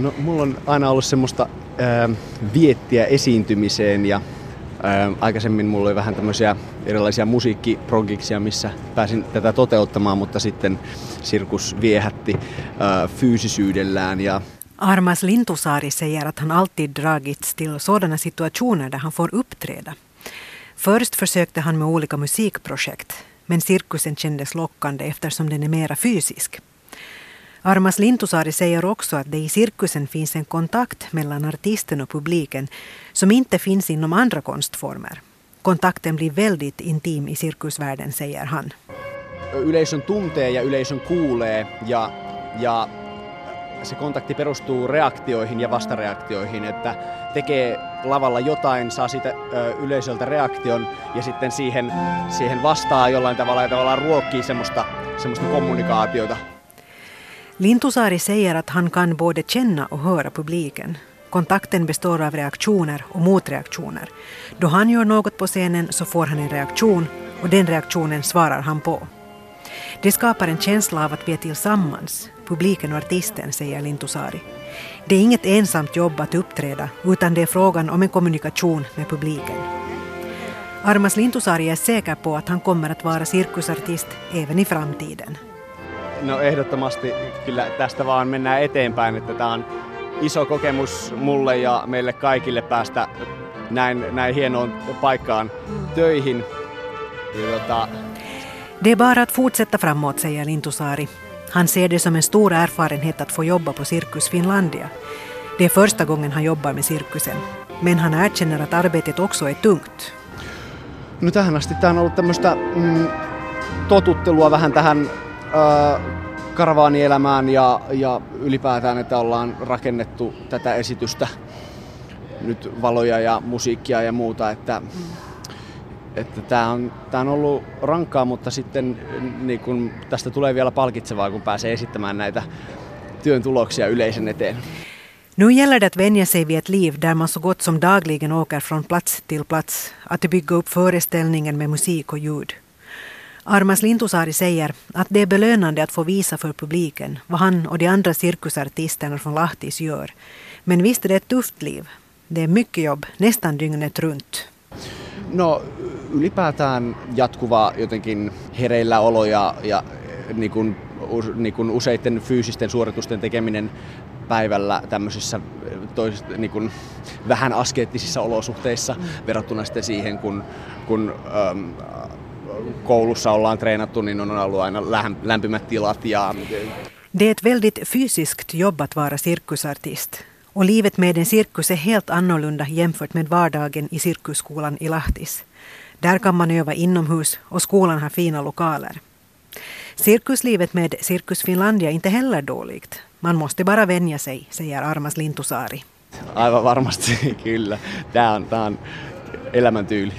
No, mulla on aina ollut semmoista ää, viettiä esiintymiseen ja ää, aikaisemmin mulla oli vähän tämmöisiä erilaisia musiikkiprogiksia, missä pääsin tätä toteuttamaan, mutta sitten sirkus viehätti ää, fyysisyydellään ja Armas Lintusaari säger att han alltid dragits till sådana situationer där han får uppträda. Först försökte han med olika musikprojekt, men cirkusen kändes lockande eftersom den är mera fysisk. Armas Lintusaari säger också att det i cirkusen finns en kontakt mellan artisten och publiken som inte finns inom andra konstformer. Kontakten blir väldigt intim i cirkusvärlden, säger han. Yleisön tuntee ja yleisön kuulee ja, ja se kontakti perustuu reaktioihin ja vastareaktioihin, että tekee lavalla jotain, saa siitä yleisöltä reaktion ja sitten siihen, siihen vastaa jollain tavalla ja tavallaan ruokkii semmoista, semmoista kommunikaatiota. Lintusari säger att han kan både känna och höra publiken. Kontakten består av reaktioner och motreaktioner. Då han gör något på scenen så får han en reaktion och den reaktionen svarar han på. Det skapar en känsla av att vi är tillsammans, publiken och artisten, säger Lintusari. Det är inget ensamt jobb att uppträda, utan det är frågan om en kommunikation med publiken. Armas Lintusari är säker på att han kommer att vara cirkusartist även i framtiden. No ehdottomasti kyllä tästä vaan mennään eteenpäin, että tämä on iso kokemus mulle ja meille kaikille päästä näin, näin hienoon paikkaan töihin. Ja tota... Det är bara att fortsätta framåt, säger Lintusaari. Han ser det som en stor erfarenhet att få jobba på Cirkus Finlandia. Det är första gången han jobbar med cirkusen. Men han erkänner att arbetet också är tungt. No tähän asti tämä on ollut tämmöistä mm, totuttelua vähän tähän karavaanielämään ja, ja ylipäätään, että ollaan rakennettu tätä esitystä nyt valoja ja musiikkia ja muuta, että, että tämä on, tämä on ollut rankkaa, mutta sitten niin kun, tästä tulee vielä palkitsevaa, kun pääsee esittämään näitä työn tuloksia yleisen eteen. Nu gäller det att vänja sig vid ett liv där man så gott som dagligen åker från plats till plats, att bygga upp föreställningen med musik och ljud. Armas Lintusaari säger att det är belönande att få visa för publiken vad han och de andra cirkusartisterna från Lahtis gör. Men visst är det ett tufft liv. Det är mycket jobb, nästan dygnet runt. No ylipäätään jatkuva jotenkin hereilläolo ja, ja niin kuin, niin kuin useiden fyysisten suoritusten tekeminen päivällä tämmöisissä tois, niin kuin, vähän askeettisissa olosuhteissa verrattuna sitten siihen, kun, kun ähm, koulussa ollaan treenattu, niin on ollut aina lämpimät tilat. Ja... Det är ett väldigt fysiskt jobb att vara cirkusartist. Och livet med en cirkus är helt annorlunda jämfört med vardagen i cirkusskolan i Lahtis. Där kan man öva inomhus och skolan har fina lokaler. Cirkuslivet med Cirkus Finlandia är inte heller dåligt. Man måste bara vänja sig, säger Armas Lintusaari. Aivan varmasti, kyllä. Tämä on, tämä on elämäntyyli.